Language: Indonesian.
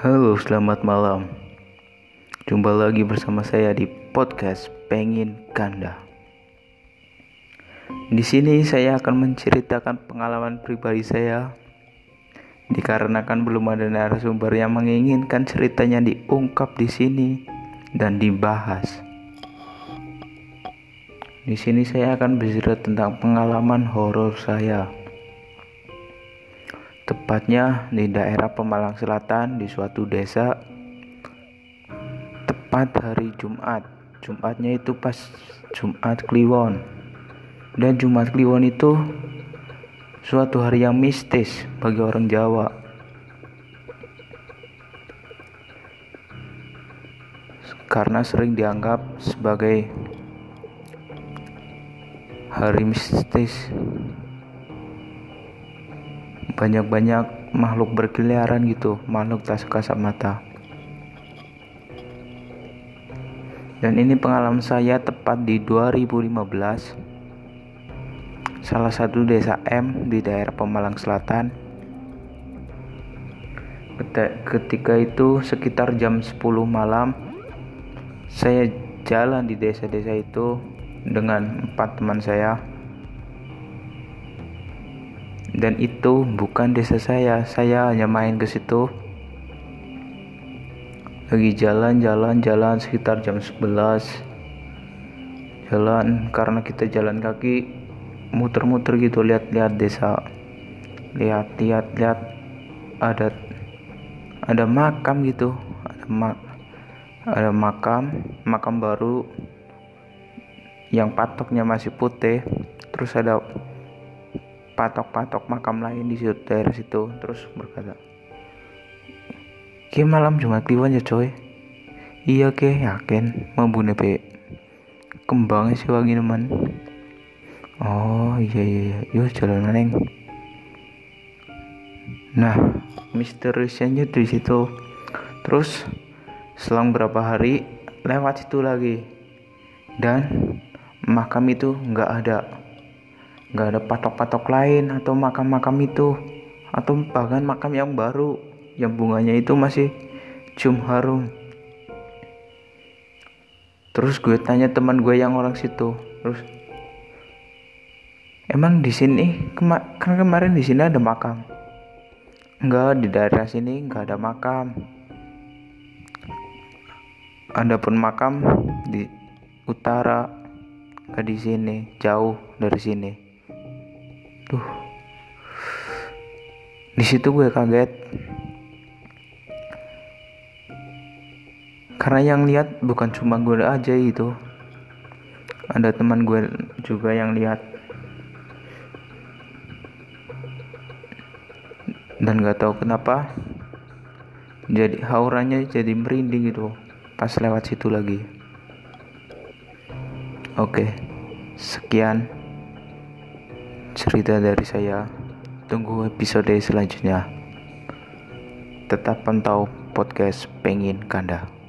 Halo, selamat malam. Jumpa lagi bersama saya di podcast Pengin Kanda. Di sini saya akan menceritakan pengalaman pribadi saya. Dikarenakan belum ada narasumber yang menginginkan ceritanya diungkap di sini dan dibahas. Di sini saya akan bercerita tentang pengalaman horor saya tepatnya di daerah Pemalang Selatan di suatu desa. Tepat hari Jumat. Jumatnya itu pas Jumat Kliwon. Dan Jumat Kliwon itu suatu hari yang mistis bagi orang Jawa. Karena sering dianggap sebagai hari mistis banyak-banyak makhluk berkeliaran gitu makhluk tak sekasat mata. Dan ini pengalaman saya tepat di 2015 salah satu desa M di daerah Pemalang Selatan. Ketika itu sekitar jam 10 malam saya jalan di desa-desa itu dengan empat teman saya dan itu bukan desa saya. Saya hanya main ke situ. Lagi jalan-jalan jalan sekitar jam 11 jalan karena kita jalan kaki muter-muter gitu lihat-lihat desa. Lihat-lihat lihat ada ada makam gitu. Ada mak ada makam makam baru. Yang patoknya masih putih. Terus ada patok-patok makam lain di situ daerah situ terus berkata Ki malam Jumat Kliwon ya coy? Iya ke yakin. Membunuh pe kembangnya si wangi teman oh iya iya iya. Yuk jalan neng. Nah misteriusnya di situ. Terus selang berapa hari lewat situ lagi. Dan makam itu nggak ada nggak ada patok-patok lain atau makam-makam itu. Atau bahkan makam yang baru yang bunganya itu masih cium harum. Terus gue tanya teman gue yang orang situ terus emang di sini kema kan kemarin di sini ada makam? Enggak di daerah sini enggak ada makam. Ada pun makam di utara ke di sini jauh dari sini Duh. Di situ gue kaget. Karena yang lihat bukan cuma gue aja itu. Ada teman gue juga yang lihat. Dan gak tahu kenapa jadi auranya jadi merinding gitu pas lewat situ lagi. Oke, sekian cerita dari saya. Tunggu episode selanjutnya. Tetap pantau podcast Pengin Kanda.